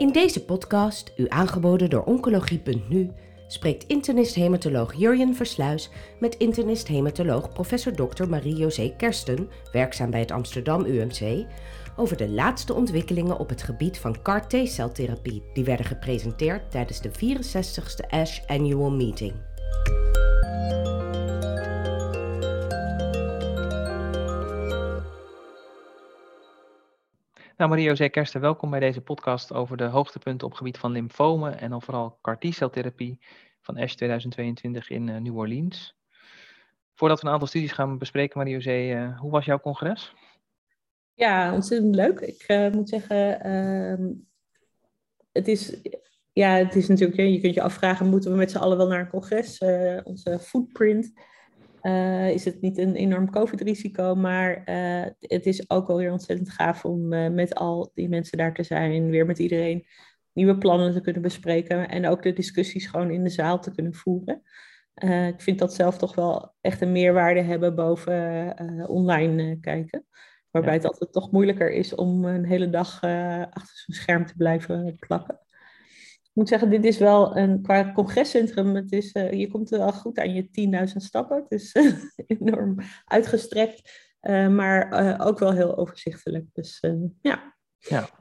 In deze podcast, u aangeboden door Oncologie.nu, spreekt internist-hematoloog Jurjen Versluis met internist-hematoloog professor Dr. Marie-José Kersten, werkzaam bij het Amsterdam UMC, over de laatste ontwikkelingen op het gebied van CAR-T-celtherapie die werden gepresenteerd tijdens de 64ste ASH Annual Meeting. Nou, Marie-José Kersten, welkom bij deze podcast over de hoogtepunten op gebied van lymfomen en dan vooral CAR-T-celtherapie van ASH 2022 in uh, New Orleans. Voordat we een aantal studies gaan bespreken, Marie-José, uh, hoe was jouw congres? Ja, ontzettend leuk. Ik uh, moet zeggen, ehm, het, is, ja, het is natuurlijk, je kunt je afvragen, moeten we met z'n allen wel naar een congres? onze footprint uh, is het niet een enorm COVID-risico, maar uh, het is ook wel weer ontzettend gaaf om uh, met al die mensen daar te zijn, weer met iedereen nieuwe plannen te kunnen bespreken en ook de discussies gewoon in de zaal te kunnen voeren. ik vind dat zelf toch wel echt een meerwaarde hebben boven online kijken, waarbij ja. het altijd toch moeilijker is om een hele dag achter zo'n scherm te blijven plakken ik moet zeggen, dit is wel een qua congrescentrum. Het is, uh, je komt er wel goed aan je 10.000 stappen. Het is uh, enorm uitgestrekt, uh, maar ook wel heel overzichtelijk. Dus ja. Ja.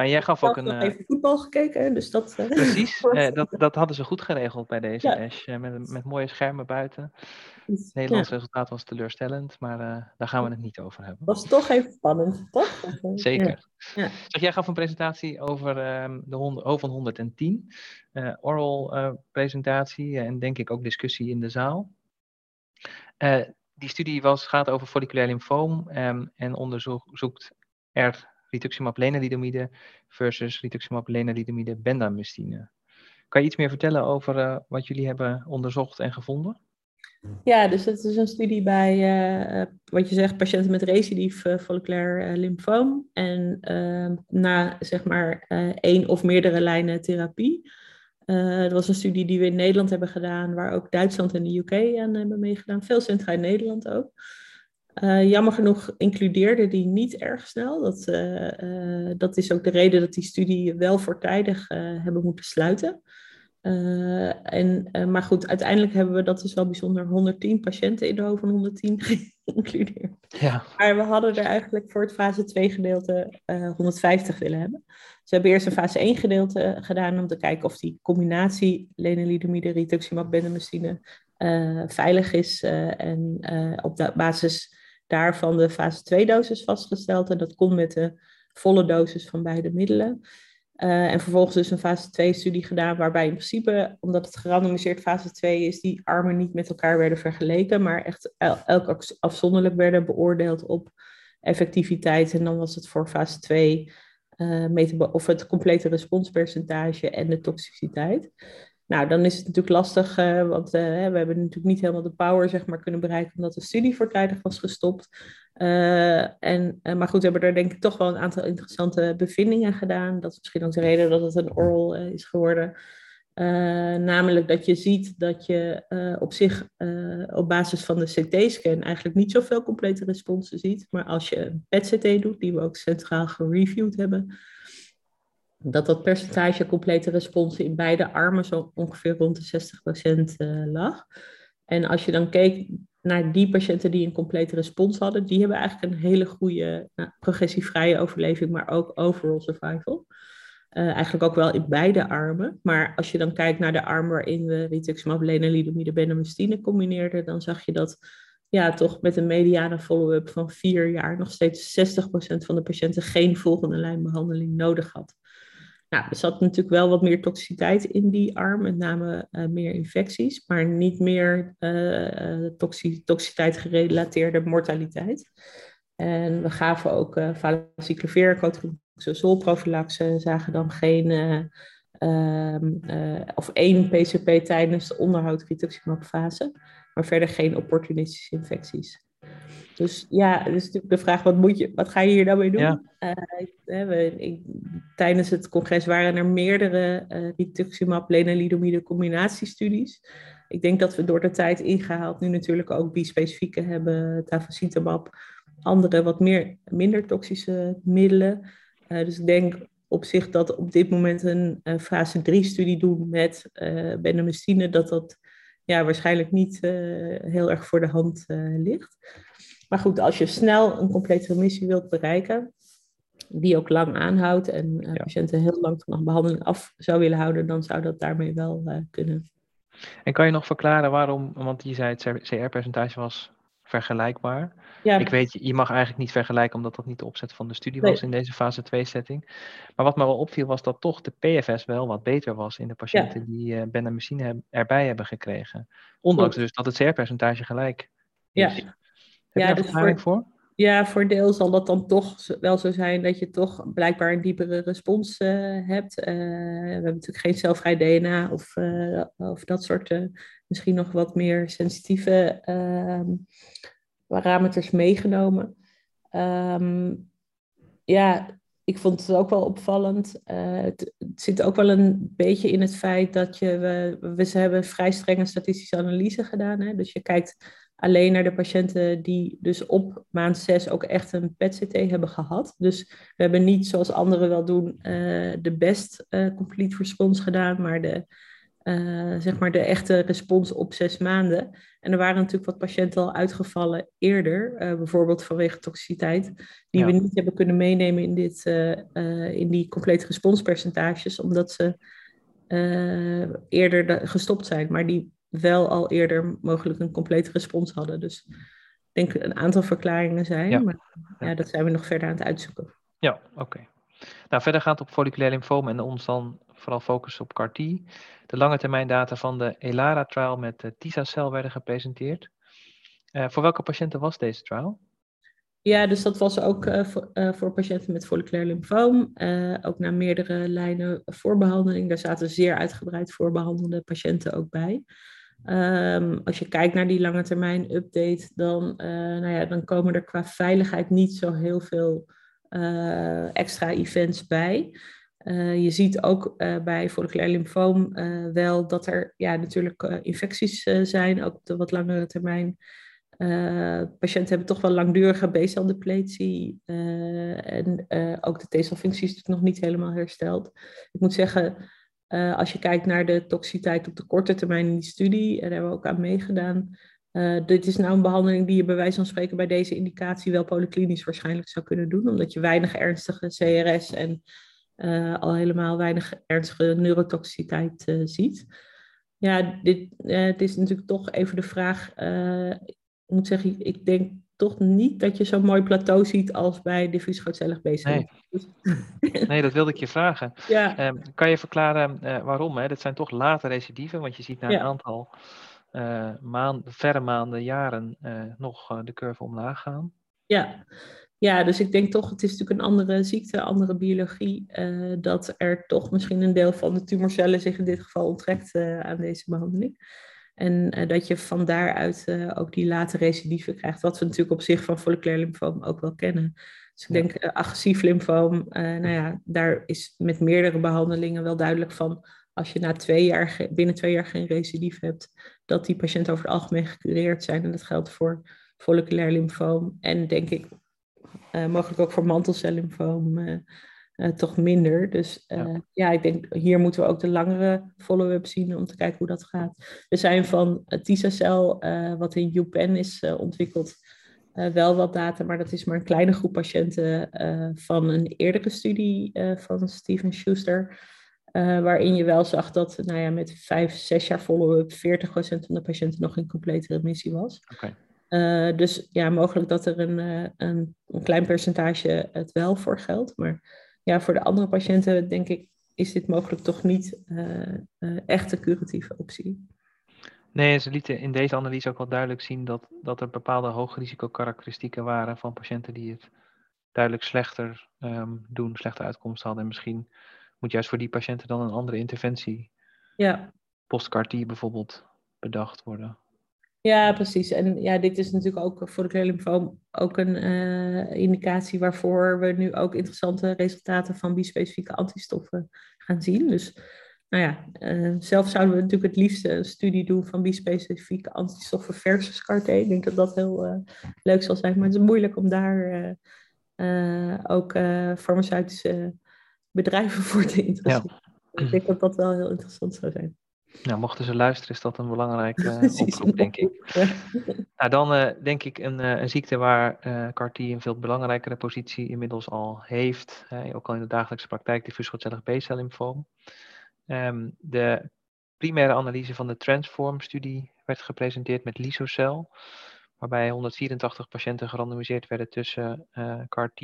Nou, jij gaf ook een. Ik heb even voetbal gekeken, dus dat. Precies, dat, dat hadden ze goed geregeld bij deze ja. Ash. met, met mooie schermen buiten. Het Nederlands ja. resultaat was teleurstellend, maar uh, daar gaan we het niet over hebben. Was toch even spannend, toch? Zeker. Ja. Zeg, jij gaf een presentatie over um, de O van 110. Uh, oral uh, presentatie en denk ik ook discussie in de zaal. die studie was, gaat over folliculair lymfoom um, en onderzoekt er rituximab lenalidomide versus rituximab lenalidomide bendamustine. Kan je iets meer vertellen over wat jullie hebben onderzocht en gevonden? Ja, dus het is een studie bij, uh, wat je zegt, patiënten met recidief uh, folliculair lymfoom. En ehm, na, zeg maar, één of meerdere lijnen therapie. dat was een studie die we in Nederland hebben gedaan, waar ook Duitsland en de UK aan hebben meegedaan. Veel centra in Nederland ook. Jammer genoeg includeerde die niet erg snel. Dat, dat is ook de reden dat die studie wel voortijdig hebben moeten sluiten. En, maar goed, uiteindelijk hebben we, dat is wel bijzonder, 110 patiënten in de hoofd van 110 geïncludeerd. Ja. Maar we hadden er eigenlijk voor het fase 2 gedeelte uh, 150 willen hebben. Dus we hebben eerst een fase 1 gedeelte gedaan om te kijken of die combinatie lenalidomide, rituximab, bendamustine veilig is. en op de basis daarvan de fase 2 dosis vastgesteld. En dat kon met de volle dosis van beide middelen. Uh, en vervolgens dus een fase 2 studie gedaan, waarbij in principe, omdat het gerandomiseerd fase 2 is, die armen niet met elkaar werden vergeleken, maar echt el elk afzonderlijk werden beoordeeld op effectiviteit. En dan was het voor fase 2 uh, of het complete responspercentage en de toxiciteit. Nou, dan is het natuurlijk lastig, uh, want uh, we hebben natuurlijk niet helemaal de power zeg maar, kunnen bereiken, omdat de studie voortijdig was gestopt. Uh, en, maar goed, we hebben er denk ik toch wel een aantal interessante bevindingen gedaan. Dat is misschien ook de reden dat het een oral is geworden. namelijk dat je ziet dat je op zich op basis van de CT-scan eigenlijk niet zoveel complete responsen ziet. Maar als je een PET-CT doet, die we ook centraal gereviewd hebben, dat dat percentage complete responsen in beide armen zo ongeveer rond de 60% uh, lag. En als je dan keek naar die patiënten die een complete respons hadden, die hebben eigenlijk een hele goede nou, progressievrije overleving, maar ook overall survival. Uh, eigenlijk ook wel in beide armen. Maar als je dan kijkt naar de arm waarin we rituximab, lenalidomide, bendamustine combineerden, dan zag je dat ja, toch met een mediane follow-up van vier jaar nog steeds 60% van de patiënten geen volgende lijnbehandeling nodig had. Nou, er zat natuurlijk wel wat meer toxiciteit in die arm, met name uh, meer infecties, maar niet meer uh, toxiciteit gerelateerde mortaliteit. En we gaven ook uh, valaciclovir, cotrimoxazol zagen dan geen, um, of één PCP tijdens de onderhoud fase, maar verder geen opportunistische infecties. Dus ja, dus natuurlijk de vraag, wat, moet je, wat ga je hier nou mee doen? Ja. Uh, we, ik, tijdens het congres waren er meerdere uh, rituximab, lenalidomide combinatiestudies. Ik denk dat we door de tijd ingehaald nu natuurlijk ook bispecifieke hebben, tafasitamab, andere wat meer, minder toxische middelen. Uh, dus ik denk op zich dat op dit moment een fase 3-studie doen met uh, dat dat ja, waarschijnlijk niet heel erg voor de hand ligt. Maar goed, als je snel een complete remissie wilt bereiken, die ook lang aanhoudt en uh, patiënten heel lang van behandeling af zou willen houden, dan zou dat daarmee wel kunnen. En kan je nog verklaren waarom, want je zei het CR-percentage was vergelijkbaar. Ja. Ik weet, je mag eigenlijk niet vergelijken omdat dat niet de opzet van de studie was in deze fase 2-setting. Maar wat me wel opviel was dat toch de PFS wel wat beter was in de patiënten die uh, bendamustine erbij hebben gekregen. Ondanks dus dat het CR-percentage gelijk is. Ja. Heb ja, je daar dus voor, voor? Ja, voor deel zal dat dan toch wel zo zijn dat je toch blijkbaar een diepere respons uh, hebt. Uh, we hebben natuurlijk geen celvrij DNA of, uh, of dat soort misschien nog wat meer sensitieve ehm, parameters meegenomen. Um, ja, ik vond het ook wel opvallend. Het, zit ook wel een beetje in het feit dat je, we, we hebben vrij strenge statistische analyse gedaan. Hè? Dus je kijkt alleen naar de patiënten die dus op maand 6 ook echt een PET-CT hebben gehad. Dus we hebben niet zoals anderen wel doen uh, de best uh, complete response gedaan, maar de, uh, zeg maar de echte respons op zes maanden. En er waren natuurlijk wat patiënten al uitgevallen eerder, bijvoorbeeld vanwege toxiciteit, die we niet hebben kunnen meenemen in, dit, in die complete responspercentages, omdat ze eerder gestopt zijn. Maar die wel al eerder mogelijk een complete respons hadden. Dus ik denk een aantal verklaringen zijn, maar ja, dat zijn we nog verder aan het uitzoeken. Ja, oké. Nou, verder gaat op folliculair lymfoom en ons dan vooral focussen op CAR-T. De lange termijn data van de ELARA-trial met de TISA-cel werden gepresenteerd. Uh, voor welke patiënten was deze trial? Ja, dus dat was ook uh, voor, uh, voor, patiënten met folliculair lymfoom. ook na meerdere lijnen voorbehandeling. Daar zaten zeer uitgebreid voorbehandelde patiënten ook bij. Um, als je kijkt naar die lange termijn update, dan, uh, nou ja, dan komen er qua veiligheid niet zo heel veel uh, extra events bij. Uh, je ziet ook bij folliculair lymfoom wel dat er ja, natuurlijk infecties zijn, ook op de wat langere termijn. patiënten hebben toch wel langdurige B-celdepletie en ook de T-celfunctie is nog niet helemaal hersteld. Ik moet zeggen, uh, als je kijkt naar de toxiciteit op de korte termijn in die studie, daar hebben we ook aan meegedaan. Uh, dit is nou een behandeling die je bij wijze van spreken bij deze indicatie wel polyklinisch waarschijnlijk zou kunnen doen, omdat je weinig ernstige CRS en uh, al helemaal weinig ernstige neurotoxiciteit ziet. Ja, dit, het is natuurlijk toch even de vraag. ik moet zeggen, ik denk toch niet dat je zo'n mooi plateau ziet als bij diffuus grootcellig BC. Nee. nee, dat wilde ik je vragen. Ja. Um, kan je verklaren uh, waarom? Hè? Dat zijn toch late recidieven, want je ziet na een aantal uh, maanden, verre maanden, jaren uh, nog de curve omlaag gaan. Ja. ja, dus ik denk toch, het is natuurlijk een andere ziekte, andere biologie, dat er toch misschien een deel van de tumorcellen zich in dit geval onttrekt aan deze behandeling. En uh, dat je van daaruit uh, ook die late recidieven krijgt. Wat we natuurlijk op zich van folliculair lymfoom ook wel kennen. Dus ik denk uh, agressief lymfoom, nou ja, daar is met meerdere behandelingen wel duidelijk van. Als je na twee jaar, binnen twee jaar geen recidief hebt, dat die patiënten over het algemeen gecureerd zijn. En dat geldt voor folliculair lymfoom en denk ik mogelijk ook voor mantelcellymfoom. Uh, toch minder. Dus uh, ja. ja. ik denk hier moeten we ook de langere follow-up zien om te kijken hoe dat gaat. Er zijn van het TISA-cel, uh, wat in UPenn is ontwikkeld, wel wat data, maar dat is maar een kleine groep patiënten van een eerdere studie van Steven Schuster. waarin je wel zag dat nou ja, met vijf, zes jaar follow-up 40% van de patiënten nog in complete remissie was. Okay. dus ja, mogelijk dat er een, een, een klein percentage het wel voor geldt. Maar ja, voor de andere patiënten denk ik, is dit mogelijk toch niet uh, echt een curatieve optie. Nee, ze lieten in deze analyse ook wel duidelijk zien dat, dat er bepaalde hoogrisico-karakteristieken waren van patiënten die het duidelijk slechter um, doen, slechte uitkomsten hadden. En misschien moet juist voor die patiënten dan een andere interventie, ja. post-CAR-T bijvoorbeeld, bedacht worden. Ja, precies. En ja, dit is natuurlijk ook voor de lymfoom ook een uh, indicatie waarvoor we nu ook interessante resultaten van bispecifieke antistoffen gaan zien. Dus nou ja, uh, zelf zouden we natuurlijk het liefst een studie doen van bispecifieke antistoffen versus CAR-T. Ik denk dat dat heel uh, leuk zal zijn, maar het is moeilijk om daar ook farmaceutische bedrijven voor te interesseren. Ik denk dat dat wel heel interessant zou zijn. Nou, mochten ze luisteren, is dat een belangrijke uh, oproep, denk ik. Nou, dan uh, denk ik een, uh, een, ziekte waar uh, CAR-T een veel belangrijkere positie inmiddels al heeft. ook al in de dagelijkse praktijk, diffuus grootcellig B-cel lymfoom. Um, de primaire analyse van de Transform-studie werd gepresenteerd met Lysocel, waarbij 184 patiënten gerandomiseerd werden tussen CAR-T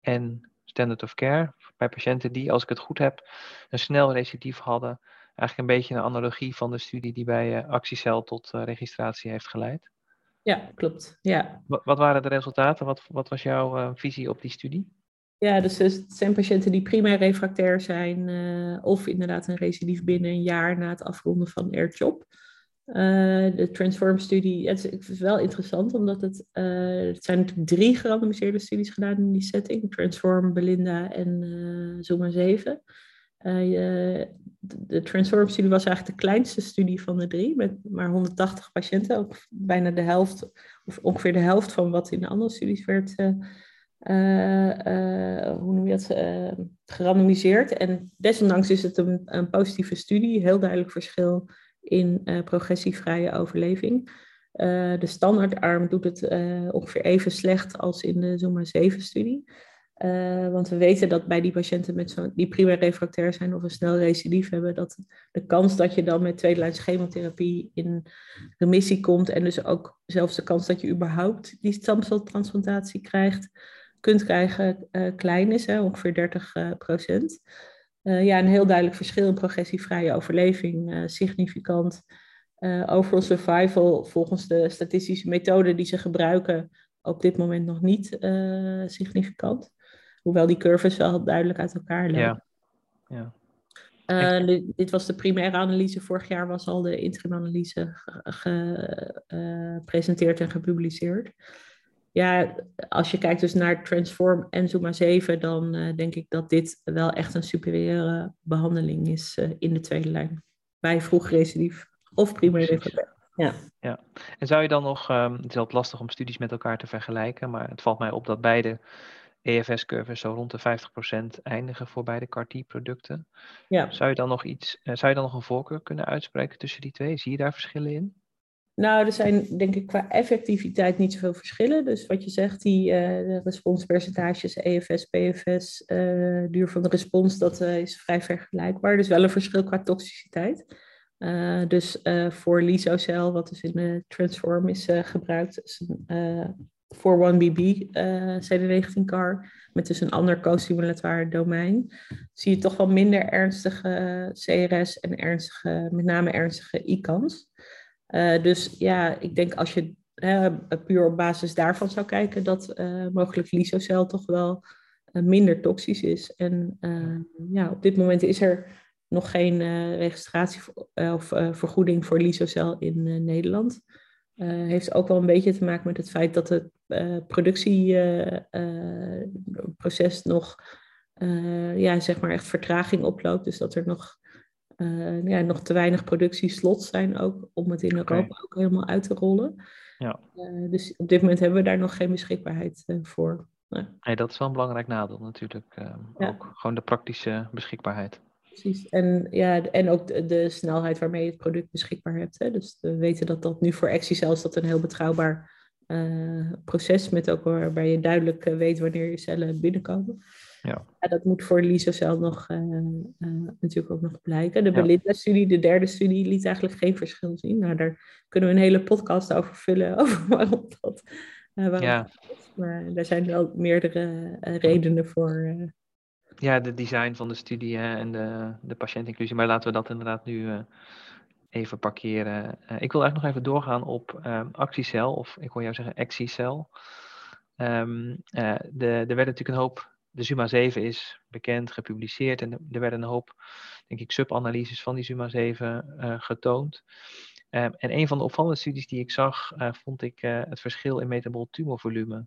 en standard of care. Bij patiënten die, als ik het goed heb, een snel recidief hadden eigenlijk een beetje een analogie van de studie die bij uh, Actiecel tot uh, registratie heeft geleid. Ja, klopt. Ja. Wat, wat waren de resultaten? Wat, wat was jouw uh, visie op die studie? Ja, dus het zijn patiënten die primair refractair zijn of inderdaad een recidief binnen een jaar na het afronden van AirChop. de Transform-studie, het, het, is wel interessant omdat het, het zijn natuurlijk drie gerandomiseerde studies gedaan in die setting. Transform, Belinda en Zuma 7. Uh, de Transform-studie was eigenlijk de kleinste studie van de drie, met maar 180 patiënten, ook bijna de helft, of ongeveer de helft van wat in de andere studies werd, uh, hoe noem je dat, gerandomiseerd. En desondanks is het een, een, positieve studie, heel duidelijk verschil in progressievrije overleving. de standaardarm doet het ongeveer even slecht als in de Zuma 7-studie. Uh, want we weten dat bij die patiënten met zo, die primair refractair zijn of een snel recidief hebben, dat de kans dat je dan met tweede chemotherapie in remissie komt en dus ook zelfs de kans dat je überhaupt die stamceltransplantatie krijgt, kunt krijgen, uh, klein is, hè, ongeveer 30 uh, procent. ja, een heel duidelijk verschil in progressievrije overleving, significant. overall survival volgens de statistische methode die ze gebruiken, op dit moment nog niet significant. Hoewel die curves wel duidelijk uit elkaar lopen. Ja. ja. Uh, dit, was de primaire analyse. Vorig jaar was al de interim-analyse gepresenteerd en gepubliceerd. Ja, als je kijkt dus naar Transform en Zuma 7, dan uh, denk ik dat dit wel echt een superieure behandeling is in de tweede lijn. Bij vroeg recidief of primaire refractair. Ja. ja. En zou je dan nog, um, het is altijd lastig om studies met elkaar te vergelijken, maar het valt mij op dat beide EFS-curves zo rond de 50% eindigen voor beide CAR-T-producten. Ja. Zou je dan nog iets, eh, zou je dan nog een voorkeur kunnen uitspreken tussen die twee? Zie je daar verschillen in? Nou, er zijn denk ik qua effectiviteit niet zoveel verschillen. Dus wat je zegt, die uh, responspercentages, EFS, PFS, uh, eh, duur van de respons, dat uh, is vrij vergelijkbaar. Dus wel een verschil qua toxiciteit. dus voor Lysocel, wat dus in de Transform is gebruikt, is een voor 1BB uh, CD19 CAR, met dus een ander co-stimulatoire domein, zie je toch wel minder ernstige CRS en ernstige, met name ernstige ICANS. Uh, dus ja, ik denk als je puur op basis daarvan zou kijken, dat uh, mogelijk lysocel toch wel minder toxisch is. En ja, op dit moment is er nog geen registratie of vergoeding voor lysocel in Nederland. Heeft ook wel een beetje te maken met het feit dat het productieproces nog, ja, zeg maar echt vertraging oploopt. Dus dat er nog, ja, nog te weinig productieslots zijn ook om het in Europa ook helemaal uit te rollen. Ja. dus op dit moment hebben we daar nog geen beschikbaarheid voor. Nee. dat is wel een belangrijk nadeel natuurlijk. Ja. Ook gewoon de praktische beschikbaarheid precies. En, ja, en ook de, de, snelheid waarmee je het product beschikbaar hebt. Hè. Dus we weten dat dat nu voor Excel is dat een heel betrouwbaar uh, proces met ook waarbij je duidelijk eh, weet wanneer je cellen binnenkomen. Ja. ja dat moet voor Lysocel nog uh, natuurlijk ook nog blijken. De Belinda-studie, de derde studie, liet eigenlijk geen verschil zien. Nou, daar kunnen we een hele podcast over vullen, over waarom dat, waarom ja. Maar er zijn wel meerdere redenen voor, ja, de design van de studie hè, en de, de patiëntinclusie. Maar laten we dat inderdaad nu uh, even parkeren. Uh, ik wil eigenlijk nog even doorgaan op um, actiecel, of ik hoor jou zeggen exicel. Um, uh, de, er werden natuurlijk een hoop, de Zuma 7 is bekend, gepubliceerd en er werden een hoop, denk ik, subanalyses van die Zuma 7 getoond. Um, en een van de opvallende studies die ik zag, vond ik het verschil in metabol tumorvolume.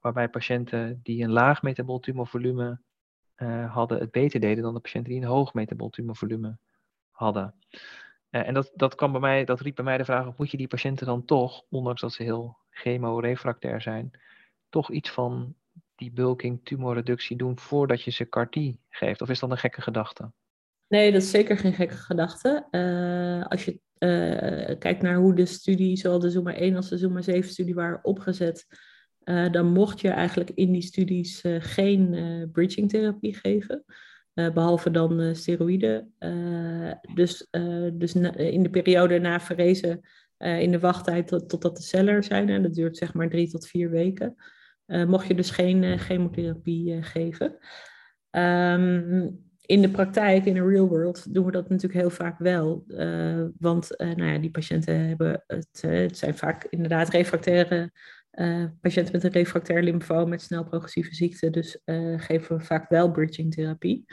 waarbij patiënten die een laag metabol tumorvolume hadden het beter deden dan de patiënten die een hoog tumorvolume hadden. Uh, en dat, dat, kwam bij mij, dat riep bij mij de vraag op, moet je die patiënten dan toch, ondanks dat ze heel chemorefractair zijn, toch iets van debulking, tumorreductie doen voordat je ze CAR-T geeft? Of is dat een gekke gedachte? Nee, dat is zeker geen gekke gedachte. Uh, als je uh, kijkt naar hoe de studie, zowel de Zuma 1 als de Zuma 7 studie waren opgezet, dan mocht je eigenlijk in die studies geen bridging therapie geven. Behalve dan steroïden. dus dus in de periode na verrezen, in de wachttijd tot, totdat de cellen er zijn, en dat duurt zeg maar drie tot vier weken, mocht je dus geen chemotherapie geven. Um, in de praktijk, in de real world, doen we dat natuurlijk heel vaak wel. Uh, want uh, nou ja, die patiënten hebben het, uh, het zijn vaak inderdaad refractaire patiënten met een refractair lymfoom met snel progressieve ziekte. Dus geven we vaak wel bridging therapie.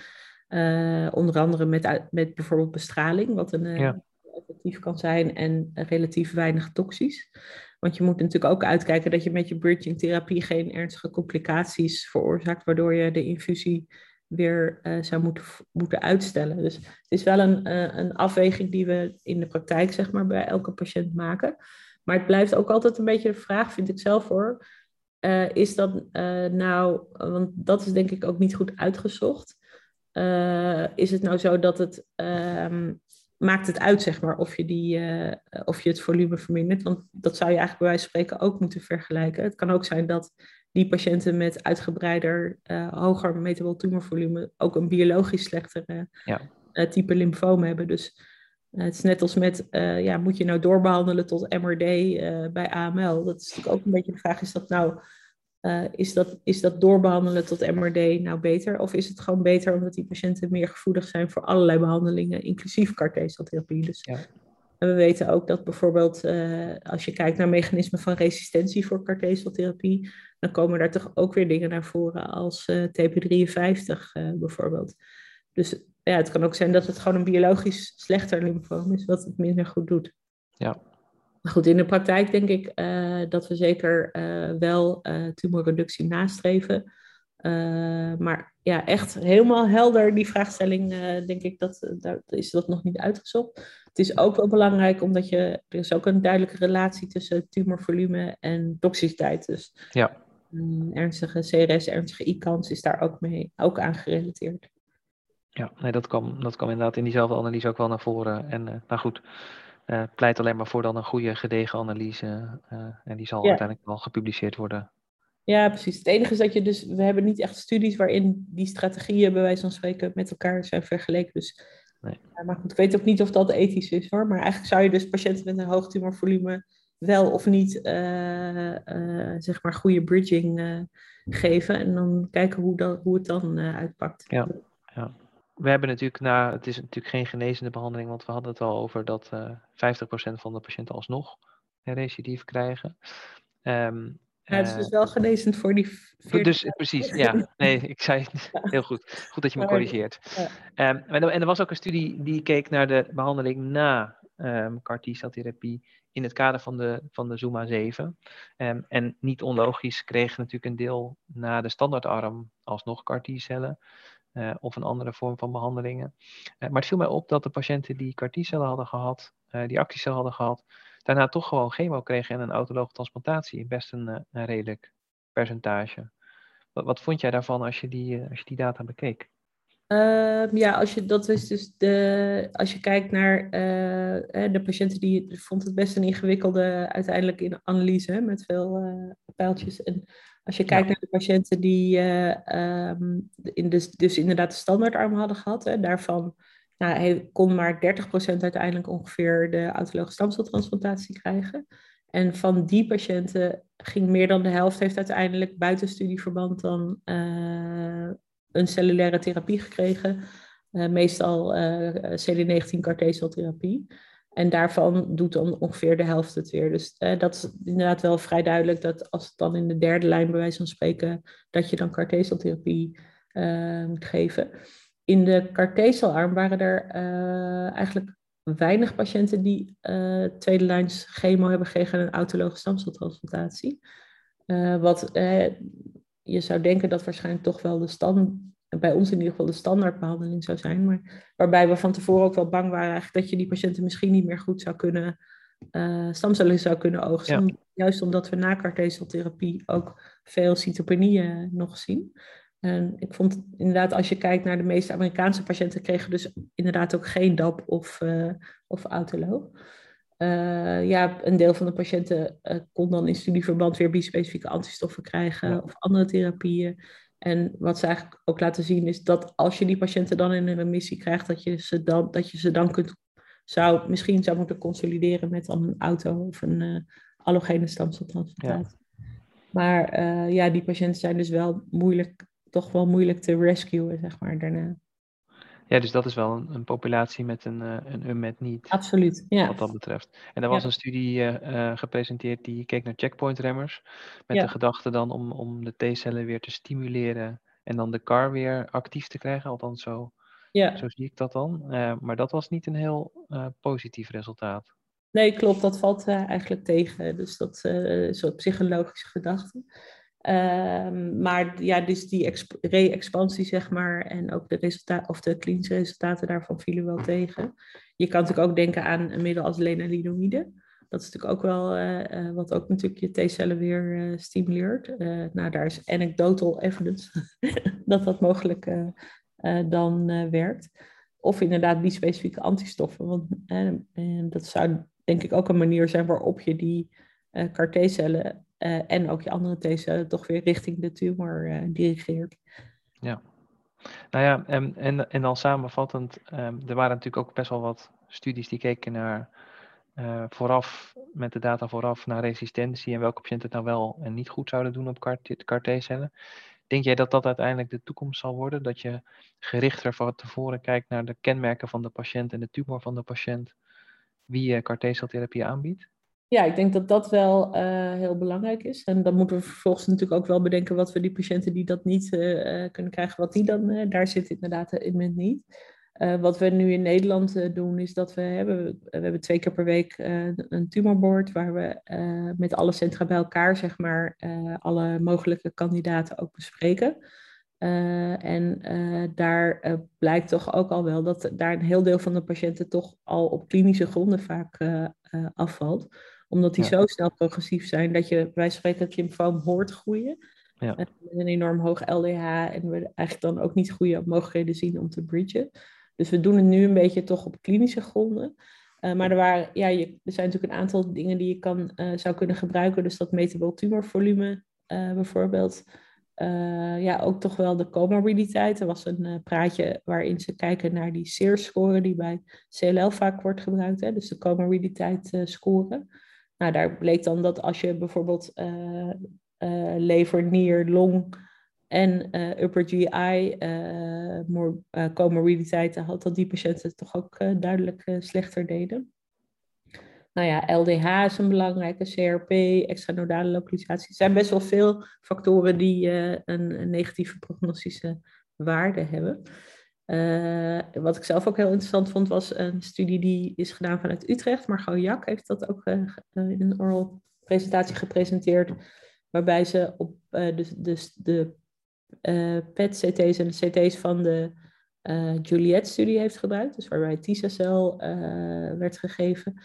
onder andere met, met bijvoorbeeld bestraling, wat een ja. effectief kan zijn en relatief weinig toxisch. Want je moet natuurlijk ook uitkijken dat je met je bridging therapie geen ernstige complicaties veroorzaakt, waardoor je de infusie weer uh, zou moeten, moeten uitstellen. Dus het is wel een, uh, een afweging die we in de praktijk zeg maar, bij elke patiënt maken. Maar het blijft ook altijd een beetje de vraag, vind ik zelf hoor. Uh, is dat nou, want dat is denk ik ook niet goed uitgezocht. is het nou zo dat het um, maakt het uit, zeg maar, of je, die, of je het volume vermindert? Want dat zou je eigenlijk bij wijze van spreken ook moeten vergelijken. Het kan ook zijn dat die patiënten met uitgebreider, hoger metabol tumorvolume ook een biologisch slechtere ja. type lymfoom hebben. Dus het is net als met, ja, moet je nou doorbehandelen tot MRD bij AML? Dat is natuurlijk ook een beetje de vraag, is dat nou, is, dat, is dat doorbehandelen tot MRD nou beter? Of is het gewoon beter omdat die patiënten meer gevoelig zijn voor allerlei behandelingen, inclusief CAR? Dus ja. En we weten ook dat bijvoorbeeld uh, als je kijkt naar mechanismen van resistentie voor carteseltherapie, dan komen daar toch ook weer dingen naar voren als uh, TP53 uh, bijvoorbeeld. Dus ja, het kan ook zijn dat het gewoon een biologisch slechter lymfoom is, wat het minder goed doet. Ja. Maar goed, in de praktijk denk ik uh, dat we zeker wel tumorreductie nastreven. maar ja, echt helemaal helder die vraagstelling, denk ik, dat, daar is dat nog niet uitgezocht. Het is ook wel belangrijk omdat je, er is ook een duidelijke relatie tussen tumorvolume en toxiciteit. Dus ja. ernstige CRS, ernstige ICANS is daar ook mee ook aan gerelateerd. Ja, nee, dat kwam, dat kwam inderdaad in diezelfde analyse ook wel naar voren. En uh, nou goed, uh, pleit alleen maar voor dan een goede gedegen analyse. Uh, en die zal uiteindelijk wel gepubliceerd worden. Ja, precies. Het enige is dat je dus, we hebben niet echt studies waarin die strategieën bij wijze van spreken met elkaar zijn vergeleken. Dus Nee. maar goed, ik weet ook niet of dat ethisch is hoor. Maar eigenlijk zou je dus patiënten met een hoog tumorvolume wel of niet zeg maar goede bridging geven. En dan kijken hoe, dat, hoe het dan uitpakt. Ja. We hebben natuurlijk na, het is natuurlijk geen genezende behandeling, want we hadden het al over dat 50% van de patiënten alsnog een recidief krijgen. Um, ja, het is dus wel genezend voor die. 40. Dus precies, ja. Nee, ik zei het heel goed. Goed dat je me corrigeert. Ja. Um, en, er was ook een studie die keek naar de behandeling na um, CAR T-celtherapie in het kader van de, van de Zuma 7. Um, ehm, en niet onlogisch kreeg natuurlijk een deel na de standaardarm alsnog CAR T-cellen. Uh, of een andere vorm van behandelingen. Uh, maar het viel mij op dat de patiënten die CAR T-cellen hadden gehad, uh, die actiecel hadden gehad, daarna toch gewoon chemo kregen en een autologe transplantatie. Best een, eh, redelijk percentage. Wat, wat, vond jij daarvan als je die, eh, als je die data bekeek? Uh, ja, als je, dat is dus de, als je kijkt naar uh, de patiënten die vond het best een ingewikkelde uiteindelijk in analyse met veel uh, pijltjes. En als je kijkt naar de patiënten die um, in de, dus inderdaad de standaardarm hadden gehad, hè, daarvan nou, hij kon maar 30% uiteindelijk ongeveer de autologe stamceltransplantatie krijgen. En van die patiënten ging meer dan de helft heeft uiteindelijk buiten studieverband dan een cellulaire therapie gekregen. Uh, meestal uh, CD19 CAR-T-celtherapie. En daarvan doet dan ongeveer de helft het weer. Dus dat is inderdaad wel vrij duidelijk dat als het dan in de derde lijn bij wijze van spreken, dat je dan CAR-T-celtherapie moet geven in de carteselarm waren er eigenlijk weinig patiënten die tweede lijns chemo hebben gekregen en een autologe stamceltransplantatie. Wat je zou denken dat waarschijnlijk toch wel de stand, bij ons in ieder geval de standaardbehandeling zou zijn, maar waarbij we van tevoren ook wel bang waren eigenlijk dat je die patiënten misschien niet meer goed zou kunnen stamcellen zou kunnen oogsten. Juist omdat we na carteseltherapie ook veel cytopenieën nog zien. En ik vond inderdaad, als je kijkt naar de meeste Amerikaanse patiënten, kregen dus inderdaad ook geen DAP of, uh, of autoloog. Uh, ja, een deel van de patiënten uh, kon dan in studieverband weer bispecifieke antistoffen krijgen of andere therapieën. En wat ze eigenlijk ook laten zien is dat als je die patiënten dan in een remissie krijgt, dat je ze dan, dat je ze dan kunt, zou, misschien zou moeten consolideren met dan een auto of een uh, allogene stamceltransplantatie. Ja. Maar ja, die patiënten zijn dus wel moeilijk toch wel moeilijk te rescuen, zeg maar, daarna. Ja, dus dat is wel een, een populatie met een, uh, een unmet niet. Absoluut, ja. Wat dat betreft. En er was een studie uh, gepresenteerd die keek naar checkpoint-remmers. Met de gedachte dan om, om de T-cellen weer te stimuleren en dan de CAR weer actief te krijgen. Althans, zo, ja. zo zie ik dat dan. Uh, maar dat was niet een heel positief resultaat. Nee, klopt. Dat valt eigenlijk tegen. Dus dat is een soort psychologische gedachte. Um, maar ja, dus die re-expansie, zeg maar, en ook de resultaten, of de klinische resultaten daarvan vielen wel tegen. Je kan natuurlijk ook denken aan een middel als lenalidomide. Dat is natuurlijk ook wel uh, uh, wat ook natuurlijk je T-cellen weer uh, stimuleert. nou, daar is anecdotal evidence dat dat mogelijk dan werkt. Of inderdaad die specifieke antistoffen. Want dat zou denk ik ook een manier zijn waarop je die CAR-T-cellen uh, en ook je andere T-cellen toch weer richting de tumor uh, dirigeert. Ja. Nou ja, en, en, en dan samenvattend, um, er waren natuurlijk ook best wel wat studies die keken naar uh, vooraf, met de data vooraf, naar resistentie en welke patiënten het nou wel en niet goed zouden doen op CAR-T-cellen. Denk jij dat dat uiteindelijk de toekomst zal worden? Dat je gerichter van tevoren kijkt naar de kenmerken van de patiënt en de tumor van de patiënt, wie je CAR-T-celtherapie aanbiedt? Ja, ik denk dat dat wel uh, heel belangrijk is. En dan moeten we vervolgens natuurlijk ook wel bedenken wat we die patiënten die dat niet uh, kunnen krijgen, wat die dan, daar zit inderdaad in het niet. wat we nu in Nederland doen, is dat we hebben, we hebben twee keer per week een tumorboard waar we met alle centra bij elkaar, zeg maar, alle mogelijke kandidaten ook bespreken. En daar blijkt toch ook al wel dat daar een heel deel van de patiënten toch al op klinische gronden vaak afvalt omdat die zo snel progressief zijn dat je bij spreken het lymfoom hoort groeien. Ja. Met een enorm hoog LDH en we eigenlijk dan ook niet goede mogelijkheden zien om te bridgen. Dus we doen het nu een beetje toch op klinische gronden. Maar er, waren, ja, je, er zijn natuurlijk een aantal dingen die je kan, zou kunnen gebruiken. Dus dat metabol tumorvolume bijvoorbeeld. ja, ook toch wel de comorbiditeit. Er was een praatje waarin ze kijken naar die SEER-score die bij CLL vaak wordt gebruikt. Hè? Dus de comorbiditeit score. Nou, daar bleek dan dat als je bijvoorbeeld lever, nier, long en upper GI uh, comorbiditéiten had, dat die patiënten toch ook duidelijk slechter deden. Nou ja, LDH is een belangrijke, CRP, extranodale localisatie. Er zijn best wel veel factoren die een, een negatieve prognostische waarde hebben. Uh, wat ik zelf ook heel interessant vond, was een studie die is gedaan vanuit Utrecht. Margot Jak heeft dat ook uh, in een oral presentatie gepresenteerd. Waarbij ze op dus, dus de PET-CT's en de CT's van de Juliet-studie heeft gebruikt. Dus waarbij TISA-cel werd gegeven.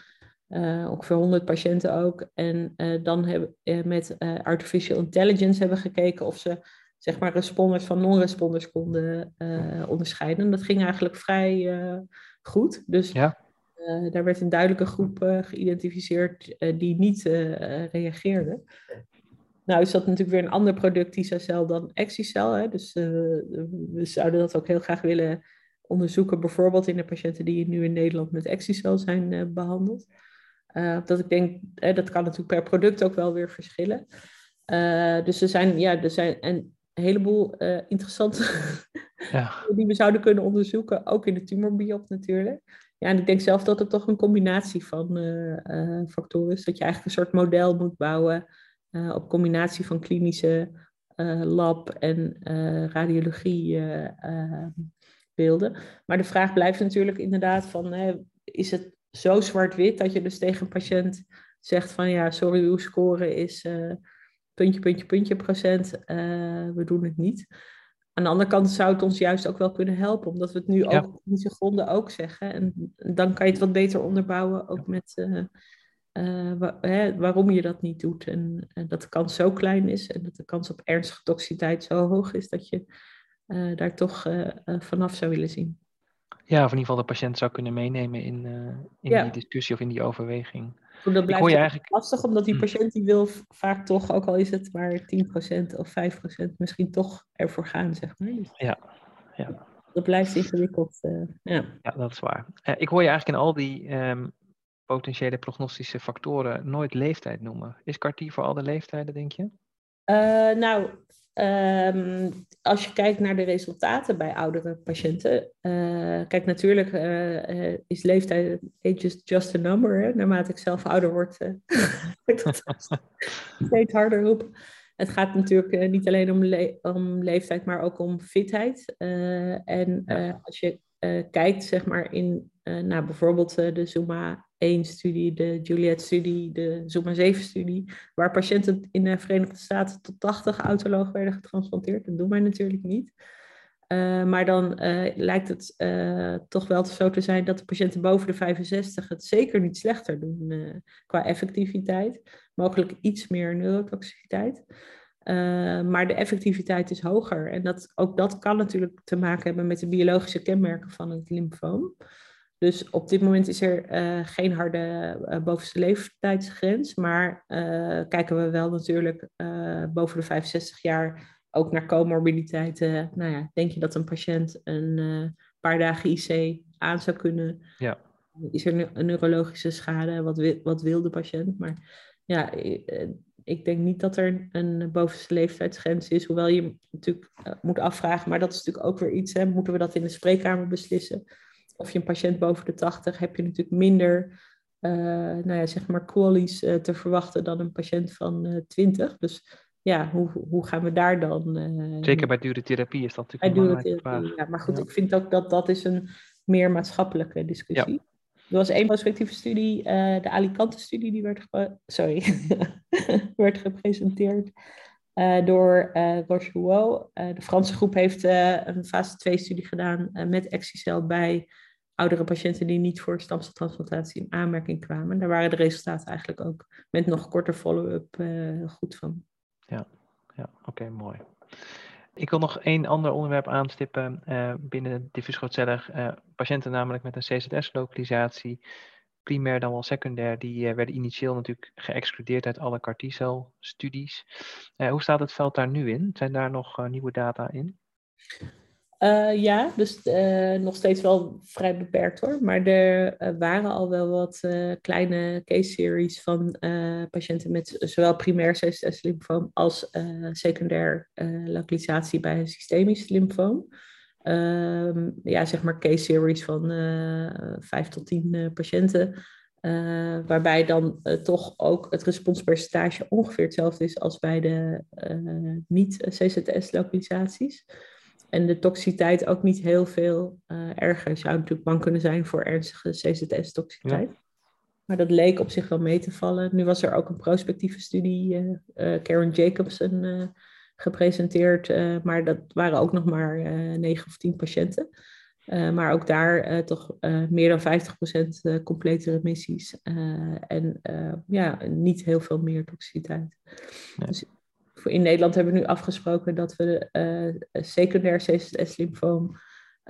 Ongeveer 100 patiënten ook. En dan hebben met artificial intelligence hebben gekeken of ze zeg maar responders van non-responders konden uh, onderscheiden. dat ging eigenlijk vrij uh, goed. Dus ja. uh, daar werd een duidelijke groep geïdentificeerd die niet reageerde. Nou is dat natuurlijk weer een ander product, T-cel, dan Exicel. Dus we zouden dat ook heel graag willen onderzoeken, bijvoorbeeld in de patiënten die nu in Nederland met Exicel zijn behandeld. Dat ik denk, dat kan natuurlijk per product ook wel weer verschillen. dus er zijn, ja, er zijn, en een heleboel uh, interessante ja. die we zouden kunnen onderzoeken, ook in de tumorbiop natuurlijk. Ja, en ik denk zelf dat het toch een combinatie van uh, factoren is. Dat je eigenlijk een soort model moet bouwen op combinatie van klinische lab en radiologie beelden. Maar de vraag blijft natuurlijk inderdaad van, is het zo zwart-wit dat je dus tegen een patiënt zegt van ja, sorry, uw score is puntje, puntje, puntje procent, uh, we doen het niet. Aan de andere kant zou het ons juist ook wel kunnen helpen, omdat we het nu ook op deze gronden ook zeggen. En dan kan je het wat beter onderbouwen, ook met, uh, hè, waarom je dat niet doet. En, dat de kans zo klein is en dat de kans op ernstige toxiciteit zo hoog is dat je daar toch vanaf zou willen zien. Ja, of in ieder geval de patiënt zou kunnen meenemen in, in die discussie of in die overweging. Dat blijft eigenlijk... lastig, omdat die hm. patiënt die wil vaak toch, ook al is het maar 10% of 5%, misschien toch ervoor gaan, zeg maar. Dus ja, ja. Dat blijft ingewikkeld. Uh, ja. ja, dat is waar. Uh, ik hoor je eigenlijk in al die um, potentiële prognostische factoren nooit leeftijd noemen. Is CAR-T voor al de leeftijden, denk je? Uh, nou, Um, als je kijkt naar de resultaten bij oudere patiënten, uh, kijk natuurlijk uh, is leeftijd age just a number. Hè? Naarmate ik zelf ouder word, ik dat steeds harder roepen. Het gaat natuurlijk niet alleen om, le om, leeftijd, maar ook om fitheid. en als je kijkt, zeg maar, in nou, bijvoorbeeld de Zuma 1-studie, de Juliet-studie, de Zuma 7-studie, waar patiënten in de Verenigde Staten tot 80 autoloog werden getransplanteerd. Dat doen wij natuurlijk niet. Uh, maar dan uh, lijkt het uh, toch wel zo te zijn dat de patiënten boven de 65 het zeker niet slechter doen qua effectiviteit. Mogelijk iets meer neurotoxiciteit. maar de effectiviteit is hoger. En dat, ook dat kan natuurlijk te maken hebben met de biologische kenmerken van het lymfoom. Dus op dit moment is er uh, geen harde uh, bovenste leeftijdsgrens, maar uh, kijken we wel natuurlijk boven de 65 jaar ook naar comorbiditeiten. Nou ja, denk je dat een patiënt een paar dagen IC aan zou kunnen? Ja. Is er een neurologische schade? Wat wil, wat wil de patiënt? Maar ja, ik denk niet dat er een bovenste leeftijdsgrens is, hoewel je natuurlijk moet afvragen, maar dat is natuurlijk ook weer iets, hè, moeten we dat in de spreekkamer beslissen? Of je een patiënt boven de 80 heb je natuurlijk minder uh, nou ja, zeg maar qualies uh, te verwachten dan een patiënt van uh, eh, 20. Dus ja, hoe, hoe gaan we daar dan? Zeker bij dure therapie is dat natuurlijk bij dure Ja, maar goed, ik vind ook dat dat is een meer maatschappelijke discussie. Ja. Er was één prospectieve studie, de Alicante-studie, die werd, sorry, werd gepresenteerd door uh, Roche de Franse groep heeft een fase 2-studie gedaan met Exicel bij oudere patiënten die niet voor stamceltransplantatie in aanmerking kwamen. Daar waren de resultaten eigenlijk ook met nog korter follow-up uh, goed van. Ja, ja oké, mooi. Ik wil nog één ander onderwerp aanstippen uh, binnen diffuus grootcellig. Uh, patiënten namelijk met een CZS-lokalisatie, primair dan wel secundair, die werden initieel natuurlijk geëxcludeerd uit alle CAR studies hoe staat het veld daar nu in? Zijn daar nog nieuwe data in? Uh, ja, dus uh, nog steeds wel vrij beperkt hoor. Maar er uh, waren al wel wat kleine case series van patiënten met zowel primair CSS-lymfoom als secundair lokalisatie bij een systemisch lymfoom. Ehm, ja, zeg maar case series van vijf tot tien patiënten. waarbij dan toch ook het responspercentage ongeveer hetzelfde is als bij de niet-CZS-lokalisaties. En de toxiciteit ook niet heel veel uh, erger. Zou natuurlijk bang kunnen zijn voor ernstige CZS-toxiciteit. Maar dat leek op zich wel mee te vallen. Nu was er ook een prospectieve studie, uh, Karen Jacobson, gepresenteerd. maar dat waren ook nog maar 9 of 10 patiënten. maar ook daar toch meer dan 50% complete remissies. en ja, niet heel veel meer toxiciteit. Dus in Nederland hebben we nu afgesproken dat we uh, secundair CSS-lymfoom,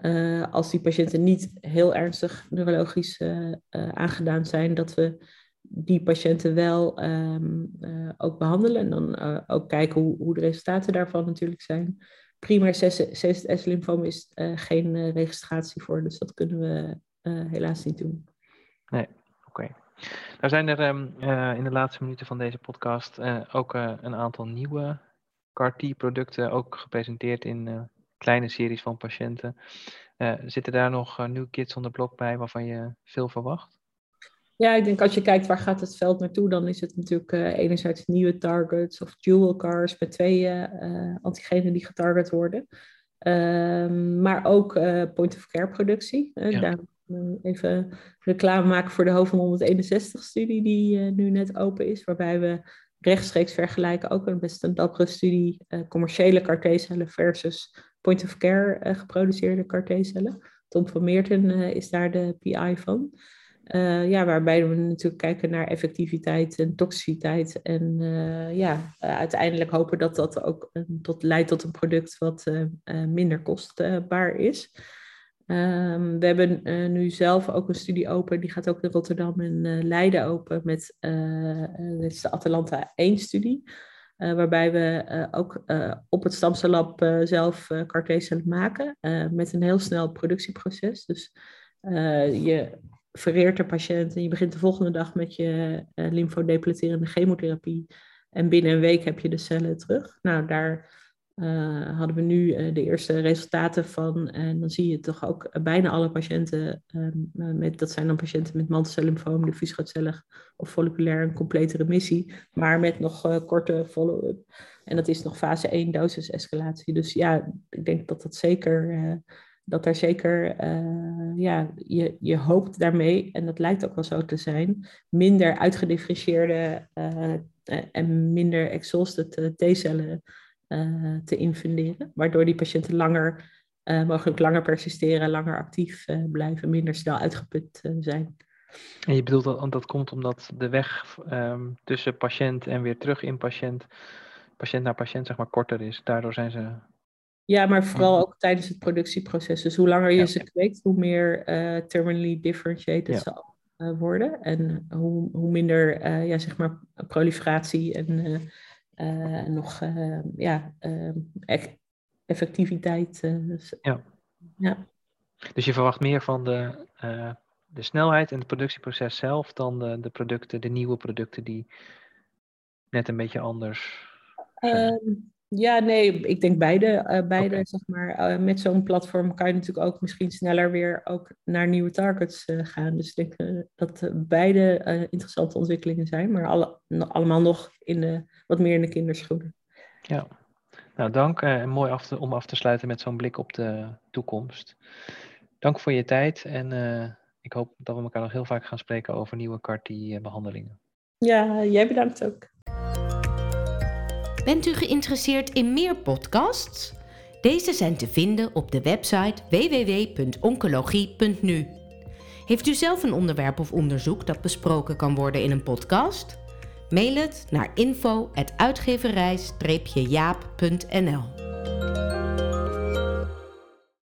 uh, eh, als die patiënten niet heel ernstig neurologisch uh, aangedaan zijn, dat we die patiënten wel um, ook behandelen en dan ook kijken hoe, hoe, de resultaten daarvan natuurlijk zijn. Primair CSS-lymfoom is geen registratie voor, dus dat kunnen we helaas niet doen. Nee, oké. Nou zijn er um, uh, in de laatste minuten van deze podcast uh, ook uh, een aantal nieuwe CAR-T-producten ook gepresenteerd in kleine series van patiënten. zitten daar nog nieuwe kits on the blok bij waarvan je veel verwacht? Ja, ik denk als je kijkt waar gaat het veld naartoe, dan is het natuurlijk enerzijds nieuwe targets of dual cars met twee antigenen die getarget worden. Ehm, maar ook point-of-care productie. Ja. Daar even reclame maken voor de HOVA 161-studie die uh, nu net open is, waarbij we rechtstreeks vergelijken, ook een best een dappere studie, uh, commerciële CAR-T-cellen versus point-of-care uh, geproduceerde CAR-T-cellen. Tom van Meerten is daar de PI van. ja, waarbij we natuurlijk kijken naar effectiviteit en toxiciteit. En ja, uiteindelijk hopen dat dat ook tot, leidt tot een product wat minder kostbaar is. Um, we hebben uh, nu zelf ook een studie open, die gaat ook in Rotterdam en uh, Leiden open met, is de Atalanta 1-studie, waarbij we ook op het stamcellab zelf uh, maken met een heel snel productieproces. Dus je vereert de patiënt en je begint de volgende dag met je lymfodepleterende chemotherapie en binnen een week heb je de cellen terug. Nou, daar uh, hadden we nu uh, de eerste resultaten van. En dan zie je toch ook bijna alle patiënten, um, met, dat zijn dan patiënten met mantelcellymfoom, diffuus grootcellig of folliculair, een complete remissie, maar met nog korte follow-up. En dat is nog fase 1 dosisescalatie. Dus ja, ik denk dat dat zeker, dat daar zeker, ja, je, je hoopt daarmee, en dat lijkt ook wel zo te zijn, minder uitgedifferentieerde en minder exhausted T-cellen uh, te infunderen, waardoor die patiënten langer, uh, mogelijk langer persisteren, langer actief uh, blijven, minder snel uitgeput zijn. En je bedoelt dat dat komt omdat de weg um, tussen patiënt en weer terug in patiënt, patiënt naar patiënt, zeg maar, korter is. Daardoor zijn ze. Ja, maar vooral ook tijdens het productieproces. Dus hoe langer je ja. ze kweekt, hoe meer terminally differentiated ja. ze worden. En hoe, hoe minder ja, zeg maar proliferatie en uh, nog uh, ja, uh, effectiviteit. ja. ja. Dus je verwacht meer van de, de snelheid en het productieproces zelf dan de, de producten, de nieuwe producten die net een beetje anders zijn? Ja, nee, ik denk beide. beide okay. zeg maar, met zo'n platform kan je natuurlijk ook misschien sneller weer ook naar nieuwe targets gaan. Dus ik denk dat beide interessante ontwikkelingen zijn, maar alle, allemaal nog in de wat meer in de kinderschoenen. Ja, nou dank. Uh, mooi af te, om af te sluiten met zo'n blik op de toekomst. Dank voor je tijd en ik hoop dat we elkaar nog heel vaak gaan spreken over nieuwe CAR-T-behandelingen. Ja, jij bedankt ook. Bent u geïnteresseerd in meer podcasts? Deze zijn te vinden op de website www.oncologie.nu. Heeft u zelf een onderwerp of onderzoek dat besproken kan worden in een podcast? Mail het naar info.uitgeverij-jaap.nl